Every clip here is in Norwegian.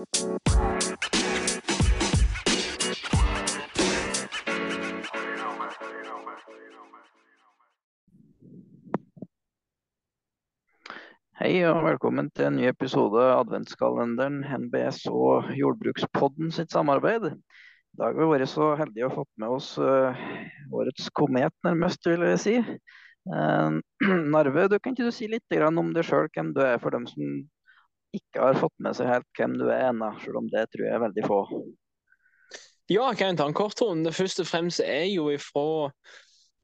Hei og velkommen til en ny episode av adventskalenderen NBS og Jordbrukspodden sitt samarbeid. I dag har vi vært så heldige å fått med oss uh, årets komet, nærmest, vil jeg si. Uh, Narve, du kan ikke du si litt om deg sjøl, hvem du er, for dem som ikke har fått med seg helt hvem du er ennå, selv om det tror jeg er veldig få. Ja, jeg kan ta en kort runde. Først og fremst er jo ifra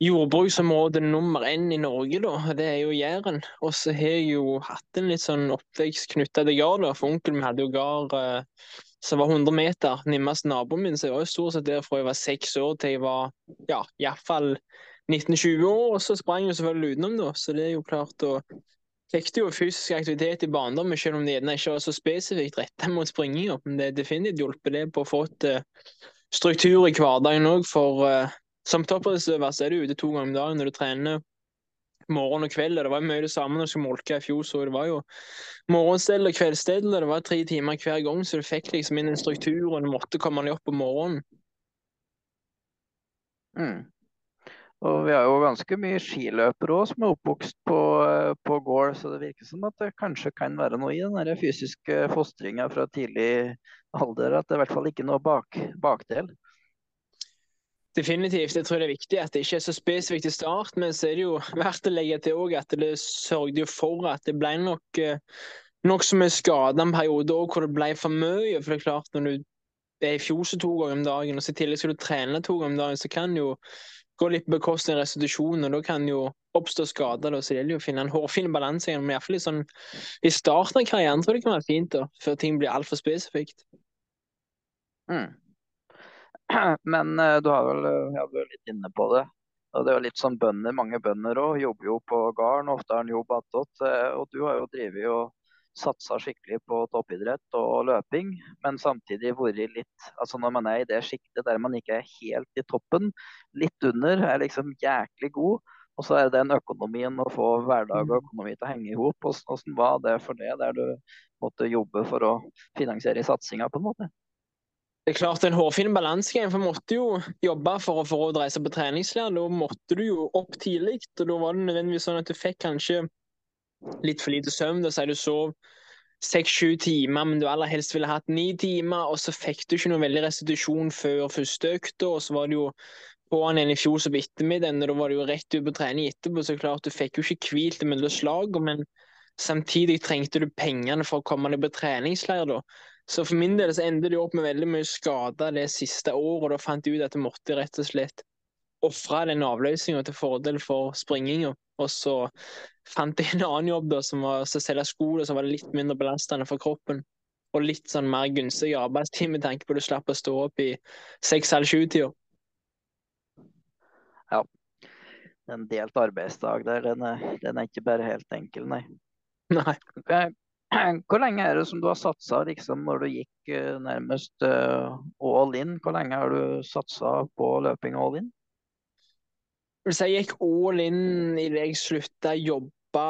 jordbruksområde nummer én i Norge, da. Det er jo Jæren. Og så har jeg jo hatt en litt sånn oppvekst knytta til gard. For onkelen min hadde jo gard eh, som var 100 meter nærmest naboen min, så jeg var jo stort sett der fra jeg var seks år til jeg var ja, iallfall 19-20 år. Og så sprang jeg selvfølgelig utenom, da. Så det er jo klart å Fikk jo fysisk aktivitet i barndommen, selv om det ikke var så spesifikt retta mot springinga. Men det definitivt hjulpet det på å få et uh, struktur i hverdagen òg. For uh, som toppidrettsutøver er du ute to ganger om dagen når du trener morgen og kveld. og Det var mye det samme når du skulle molke i fjor. så Det var jo morgenstell og kveldsstell. Det var tre timer hver gang, så du fikk liksom inn en struktur, og du måtte komme deg opp om morgenen. Mm. Og vi har jo ganske mye skiløpere òg som er oppvokst på, på gård, så det virker som at det kanskje kan være noe i den fysiske fostringa fra tidlig alder. At det i hvert fall ikke er noe bak, bakdel. Definitivt. Jeg tror det er viktig at det ikke er så spesifikt i start, men så er det jo verdt å legge til òg at det sørget for at det ble nok eh, nokså mye skader en periode òg hvor det ble for mye. For det er klart, når du er i fjose to ganger om dagen, og så i tillegg skal du trene to ganger om dagen, så kan jo går litt på bekostning av restitusjon, og da kan jo oppstå skader. Da, så det gjelder jo å finne en hårfin balanse. Men iallfall sånn, i starten av karrieren tror jeg det kan være fint, da, før ting blir altfor spesifikt. Mm. Men uh, du har vel jeg var er litt inne på det. Og det er jo litt sånn bønder, Mange bønder òg jobber jo på gården, ofte har en jobb attåt. Uh, og du har jo drevet og satsa skikkelig på toppidrett og løping, men samtidig vært litt altså Når man er i det sjiktet der man ikke er helt i toppen, litt under, er liksom jæklig god. Og så er det den økonomien å få hverdag og mm. økonomi til å henge i hop. Hvordan var det for det, der du måtte jobbe for å finansiere satsinga, på en måte? Det er klart en hårfin balansegang, for måtte jo jobbe for å få råd reise på treningsleir. Da måtte du jo opp tidlig, og da var det nødvendigvis sånn at du fikk kanskje litt for lite søvn. Da sier du sov seks-sju timer, men du aller helst ville hatt ni timer. Og så fikk du ikke noe veldig restitusjon før første økta, og så var det jo på'n igjen i fjor som på ettermiddagen, og da var det jo rett ut på trening etterpå. Så klart, du fikk jo ikke hvilt mellom slagene, men samtidig trengte du pengene for å komme deg på treningsleir. da. Så for min del så endte det opp med veldig mye skader det siste året, og da fant jeg ut at jeg måtte rett og slett ofre den avløsninga til fordel for springinga. Og så fant jeg en annen jobb da, som var å selge sko, og så var det litt mindre belastende for kroppen. Og litt sånn mer gunstig arbeidstid med tanke på at du slapp å stå opp i seks eller sju-tida. Ja. En delt arbeidsdag der, den er, den er ikke bare helt enkel, nei. Nei. Hvor lenge er det som du har satsa liksom, når du gikk uh, nærmest uh, all in? Hvor lenge har du satsa på løping all in? Jeg gikk all in i det jeg slutta å jobbe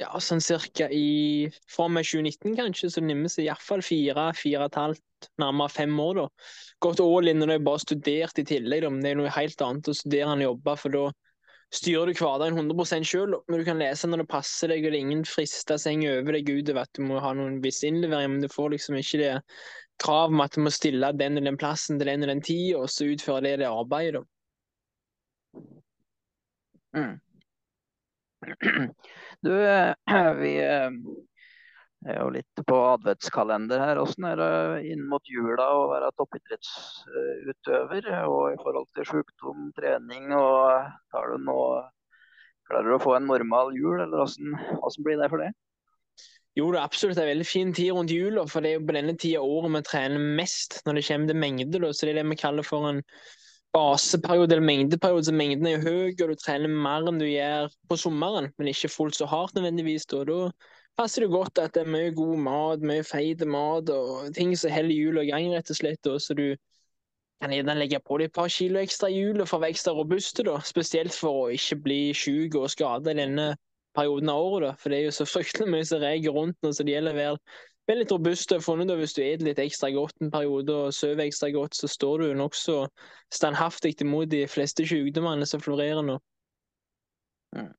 ja, sånn cirka i fra med 2019, kanskje, så det nærmer seg iallfall fire, fire og et halvt, nærmere fem år. da. Gått all in når jeg bare studerte i tillegg, da. men det er noe helt annet å studere enn å jobbe, for da styrer du hverdagen 100 sjøl. Men du kan lese når det passer deg, og det er ingen frister henger over deg utover at du må ha noen viss innlevering, men du får liksom ikke det krav om at du må stille den og den plassen til den og den tida, og så utføre det, det arbeidet. da. Mm. Du, eh, vi eh, er jo litt på adventskalender her. Hvordan er det inn mot jula å være toppidrettsutøver? Og i forhold til sykdom, trening, og tar du noe Klarer du å få en normal jul, eller hvordan blir det for det? Jo, det er absolutt en veldig fin tid rundt jula, for det er jo på denne tida året vi trener mest når det kommer til mengde. Så det er det vi kaller for en baseperiode eller mengdeperiode, så mengden er jo høy, og du trener mer enn du gjør på sommeren, men ikke fullt så hardt nødvendigvis. Da, da passer det godt at det er mye god mat, mye feit mat og ting som holder hjula i gang, rett og slett. Da, så du kan gjerne legge på deg et par kilo ekstra i hjulet for å være ekstra robuste. Spesielt for å ikke bli syk og skada i denne perioden av året. Da. For det er jo så fryktelig mye som reker rundt nå, så det gjelder være blir litt robust. og funnet Hvis du spiser litt ekstra godt en periode og sover ekstra godt, så står du nokså standhaftig imot de fleste sykdommene som florerer nå. Mm.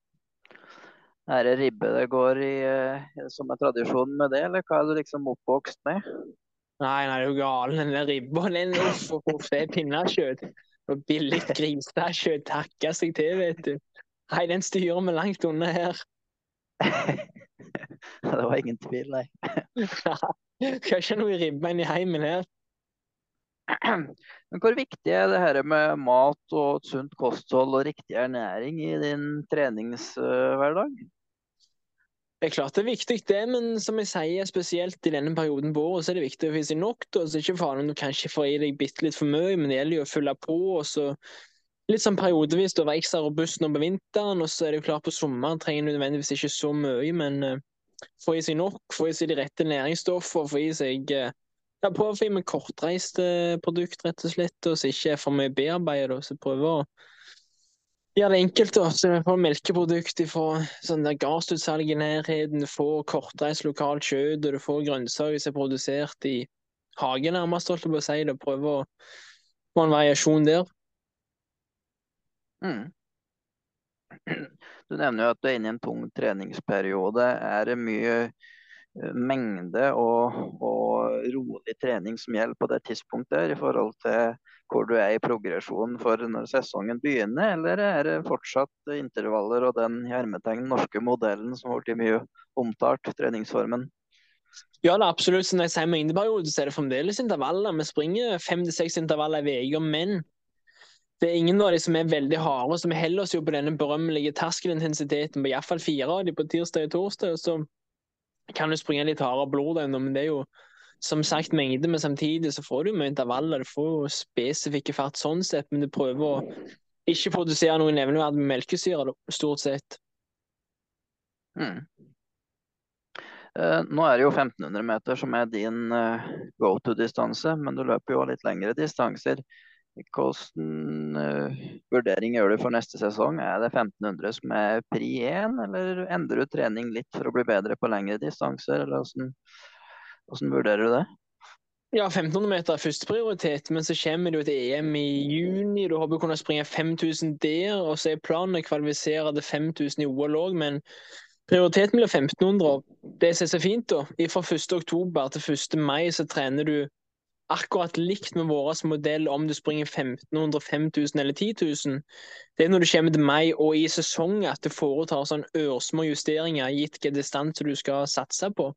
Er det ribbe det går i eh, som er tradisjonen med det, eller hva er du liksom oppvokst med? Nei, nei, det er jo galen. Den der ribba, den uff, uff, det er pinnekjøtt. Og billig grisekjøtt takker seg til, vet du. Nei, den styrer vi langt unna her. det var ingen tvil, nei. Skal ikke noe ribbe inn i heimen her. Men hvor viktig er det her med mat og et sunt kosthold og riktig ernæring i din treningshverdag? Det er klart det er viktig, det, men som jeg sier, spesielt i denne perioden på året, så er det viktig å få i seg nok. Da. Så ikke faen om du kanskje får i deg bitte litt for mye, men det gjelder jo å fylle på. og så Litt sånn periodevis da være ekstra robust nå på vinteren, og så er det jo klart på sommeren trenger du nødvendigvis ikke så mye, men uh, få i seg nok, få i seg de rette næringsstoffene, få i seg uh, ja, prøve å finne kortreiste produkt, rett og slett, og så ikke er for mye bearbeidet. Så prøve å gjøre det enkelt. da, så Få melkeprodukt fra sånn gassutsalg i nærheten, du får kortreist lokalt kjøtt, og du får grønnsaker som er produsert i hagen, nærmest, holdt jeg på å si. Prøve å få en variasjon der. Mm. Du nevner jo at du er inne i en tung treningsperiode. Er det mye Eh, mengde og, og, rolig trening som gjelder på det tidspunktet, i forhold til hvor du er i progresjonen for når sesongen begynner, eller er det fortsatt intervaller og den hermetegn norske modellen som har blitt mye omtalt, treningsformen? Ja, det er absolutt. Som jeg sier med mengdeperiode, så er det fremdeles intervaller. Vi springer fem til seks intervaller i uka, men det er ingen av de som er veldig harde. som holder oss jo på denne berømmelige terskelintensiteten på iallfall fire av de på tirsdag og torsdag. Så kan du springe litt hardere blod ennå, men det er jo som sagt mengde, men samtidig så får du mye intervaller. Du får jo spesifikke fart sånn sett, men du prøver å ikke produsere noe nevneverdig med melkesyre, stort sett. Mm. Nå er det jo 1500 meter som er din uh, go to-distanse, men du løper jo litt lengre distanser. Hvilken uh, vurdering gjør du for neste sesong? Er det 1500 som er pri én, eller endrer du trening litt for å bli bedre på lengre distanser? eller hvordan, hvordan vurderer du det? Ja, 1500 meter er førsteprioritet, men så kommer du til EM i juni. Du håper å kunne springe 5000 der, og så er planen å kvalifisere til 5000 i OL òg, men prioriteten blir 1500. Det som er så fint, da, fra 1.10 til 1. mai så trener du akkurat likt med vår modell om du springer 1500, 5000 eller 10 000. Det er når du kommer til meg og i sesong at du foretar sånn ørsmå justeringer gitt hvilken distanse du skal satse på.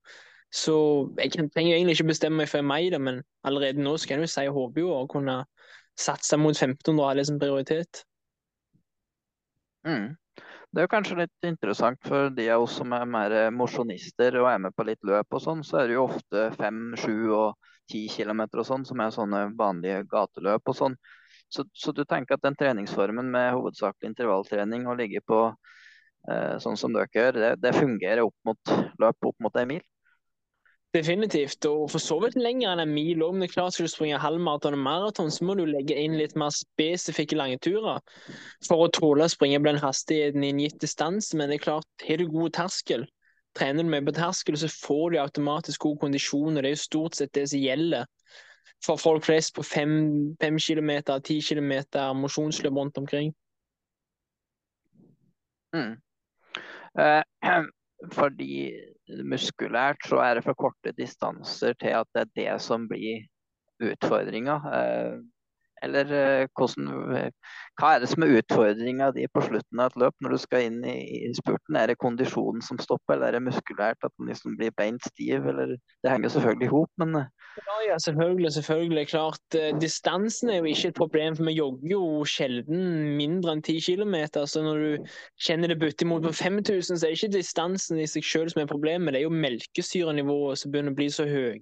Så jeg trenger egentlig ikke bestemme meg for meg, da, men allerede nå skal jeg jo si jeg håper jo å kunne satse mot 1500 og ha det som prioritet. Mm. Det er jo kanskje litt interessant for de av oss som er mer mosjonister og er med på litt løp og sånn, så er det jo ofte fem, sju og ti kilometer og sånn som er sånne vanlige gateløp og sånn. Så, så, du tenker at den treningsformen med hovedsakelig intervalltrening og ligge på eh, sånn som dere gjør, det, det, fungerer opp mot løp opp mot en mil? Definitivt, og for så vidt lenger enn en mil. Om det er klart skal du springe halvmaraton og maraton, så må du legge inn litt mer spesifikke lange turer for å tåle å springe på den hastigheten i en gitt distanse. Men det er klart, har du god terskel, trener du med på terskel, så får du automatisk god kondisjon. og Det er jo stort sett det som gjelder for folk flest på fem, fem kilometer, ti kilometer mosjonsløp rundt omkring. Mm. Eh, fordi muskulært så er det for korte distanser til at det er det som blir utfordringa. Eh, eller eh, hvordan, hva er det som er utfordringa di på slutten av et løp når du skal inn i, spurten? Er det kondisjonen som stopper, eller er det muskulært at den liksom blir beint stiv? Eller, det henger selvfølgelig i hop, men eh. ja, ja, selvfølgelig. selvfølgelig. Klart, Distansen er jo ikke et problem, for vi jogger jo sjelden mindre enn 10 km. Så når du kjenner det butter imot på 5000, så er det ikke distansen i seg selv som er problemet, det er jo melkesyrenivået som begynner å bli så høye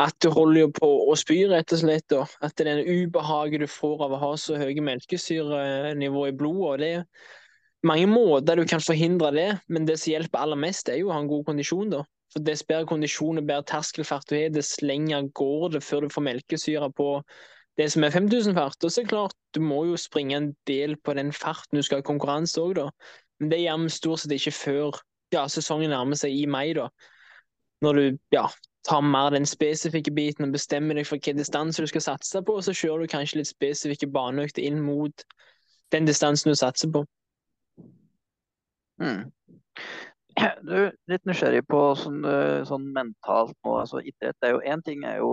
at du holder på å spy, rett og slett. Da. At det er den ubehaget du får av å ha så høye melkesyrenivå i blodet. Det er mange måter du kan forhindre det, men det som hjelper aller mest, er jo å ha en god kondisjon. da. For Dess bedre kondisjon og bedre terskelfart du har, dess lenger går det før du får melkesyre på det som er 5000 fart. Og så er det klart, du må jo springe en del på den farten du skal ha konkurranse òg, da. Men det gjør vi stort sett ikke før ja, sesongen nærmer seg i mai, da når du ja, tar mer den spesifikke biten og bestemmer deg for hvilken distanse du skal satse på, og så kjører du kanskje litt spesifikke baneøkter inn mot den distansen du satser på. Mm. Du, litt nysgjerrig på sånn, eh, sånn mentalt nå. altså Idrett er jo én ting er jo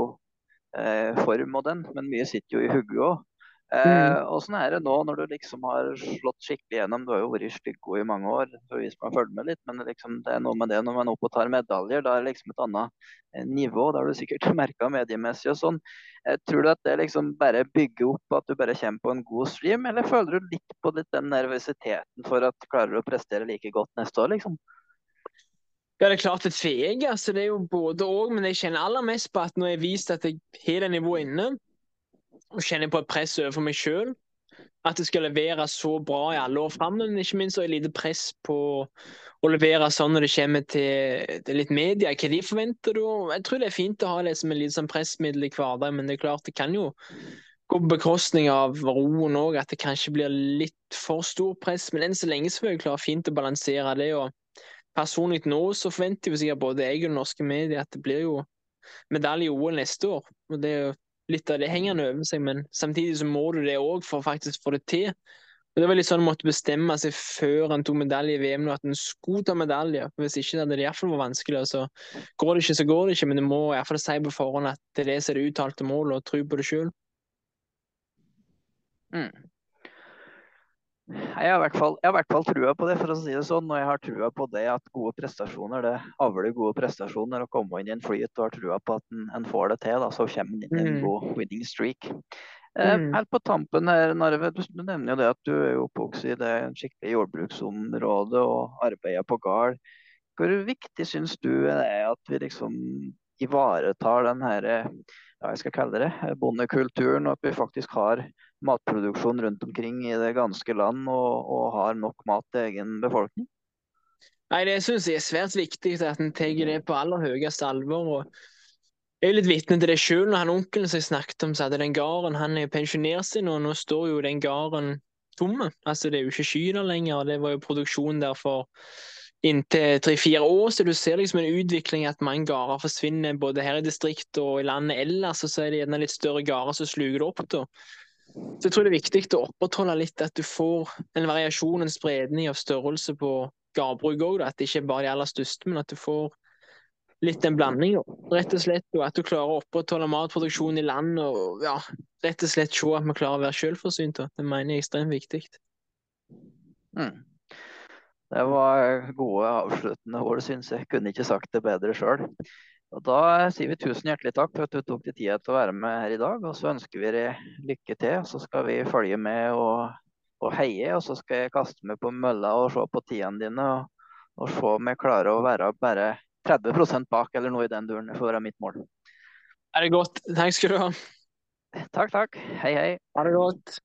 eh, form og den, men mye sitter jo i hodet òg. Eh, Mm. eh, er det nå når du liksom har slått skikkelig gjennom? Du har jo vært styggo i mange år, for vi man fulgt med litt, men liksom, det er noe med det når man er oppe og tar medaljer. Da er det liksom et annet eh, nivå. Det har du sikkert merka mediemessig og sånn. Eh, tror du at det liksom bare bygger opp at du bare kommer på en god stream, eller føler du litt på litt den nervøsiteten for at klarer du å prestere like godt neste år, liksom? Ja, det er klart det tvege. Altså, det er jo både og, men jeg kjenner aller mest på at når jeg har vist at jeg har det nivået inne, og kjenner på et press overfor meg sjøl, at jeg skal levere så bra i alle år fram, men ikke minst har jeg lite press på å levere sånn når det kommer til, til litt media, hva de forventer. Da. Jeg tror det er fint å ha det som et lite sånn pressmiddel i hverdagen, men det er klart det kan jo gå på bekostning av roen òg, at det kanskje blir litt for stor press. Men enn så lenge så får jeg klare fint å balansere det. og personlig nå så forventer jo sikkert både jeg og norske medier at det blir jo medalje i OL neste år. Og det er jo litt av det hengende over seg, men samtidig så må du det òg for å faktisk få det til. Og Det var litt sånn måtte bestemme seg før han tok medalje i VM at han skulle ta medalje. Hvis ikke hadde det iallfall vært vanskelig. Så går det ikke, så går det ikke, men du må iallfall si på forhånd at det er det som er det uttalte målet, og tro på det sjøl. Mm. Jeg har i hvert fall, jeg hvert fall trua på det, for å si det sånn. Og jeg har trua på det at gode prestasjoner det avler gode prestasjoner. Å komme inn i en flyt og har trua på at en, en får det til, da, så kommer en inn i en Mm. god winning streak. Eh, Mm. helt på tampen her, Narve, du, du nevner jo det at du er oppvokst i det skikkelige jordbruksområdet og arbeider på gard. Hvor viktig syns du det er at vi liksom ivaretar den her, ja, jeg skal kalle det det, bondekulturen, og at vi faktisk har matproduksjon rundt omkring i det ganske land og, og har nok mat til egen befolkning? Nei, det syns jeg er svært viktig at en tar det på aller høyeste alvor. og Jeg er litt vitne til det sjøl. Han onkelen som jeg snakket om, sa hadde den gården Han er pensjonert seg og nå står jo den gården tomme. Altså, det er jo ikke sky der lenger. Det var jo produksjon der for inntil tre-fire år, så du ser liksom en utvikling at mange gårder forsvinner både her i distriktet og i landet ellers, og så er det gjerne litt større gårder som sluker det opp. da. Så jeg tror det er viktig å opprettholde litt at du får en variasjon, en spredning av størrelse på gardbruk òg. At det ikke er bare de aller største, men at du får litt en blanding. Rett og slett, og At du klarer å opprettholde matproduksjon i land og ja, rett og slett se at vi klarer å være selvforsynt. Det mener jeg er ekstremt viktig. Mm. Det var gode avsluttende ord, syns jeg. Kunne ikke sagt det bedre sjøl. Og Da sier vi tusen hjertelig takk for at du tok deg tida til å være med her i dag. Og så ønsker vi deg lykke til. Så skal vi følge med og, og heie. Og så skal jeg kaste meg på mølla og se på tidene dine. Og, og se om jeg klarer å være bare 30% bak, eller noe i den duren. Det får være mitt mål. Er det godt? Takk skal du ha. Takk, takk. Hei, hei. Ha det godt.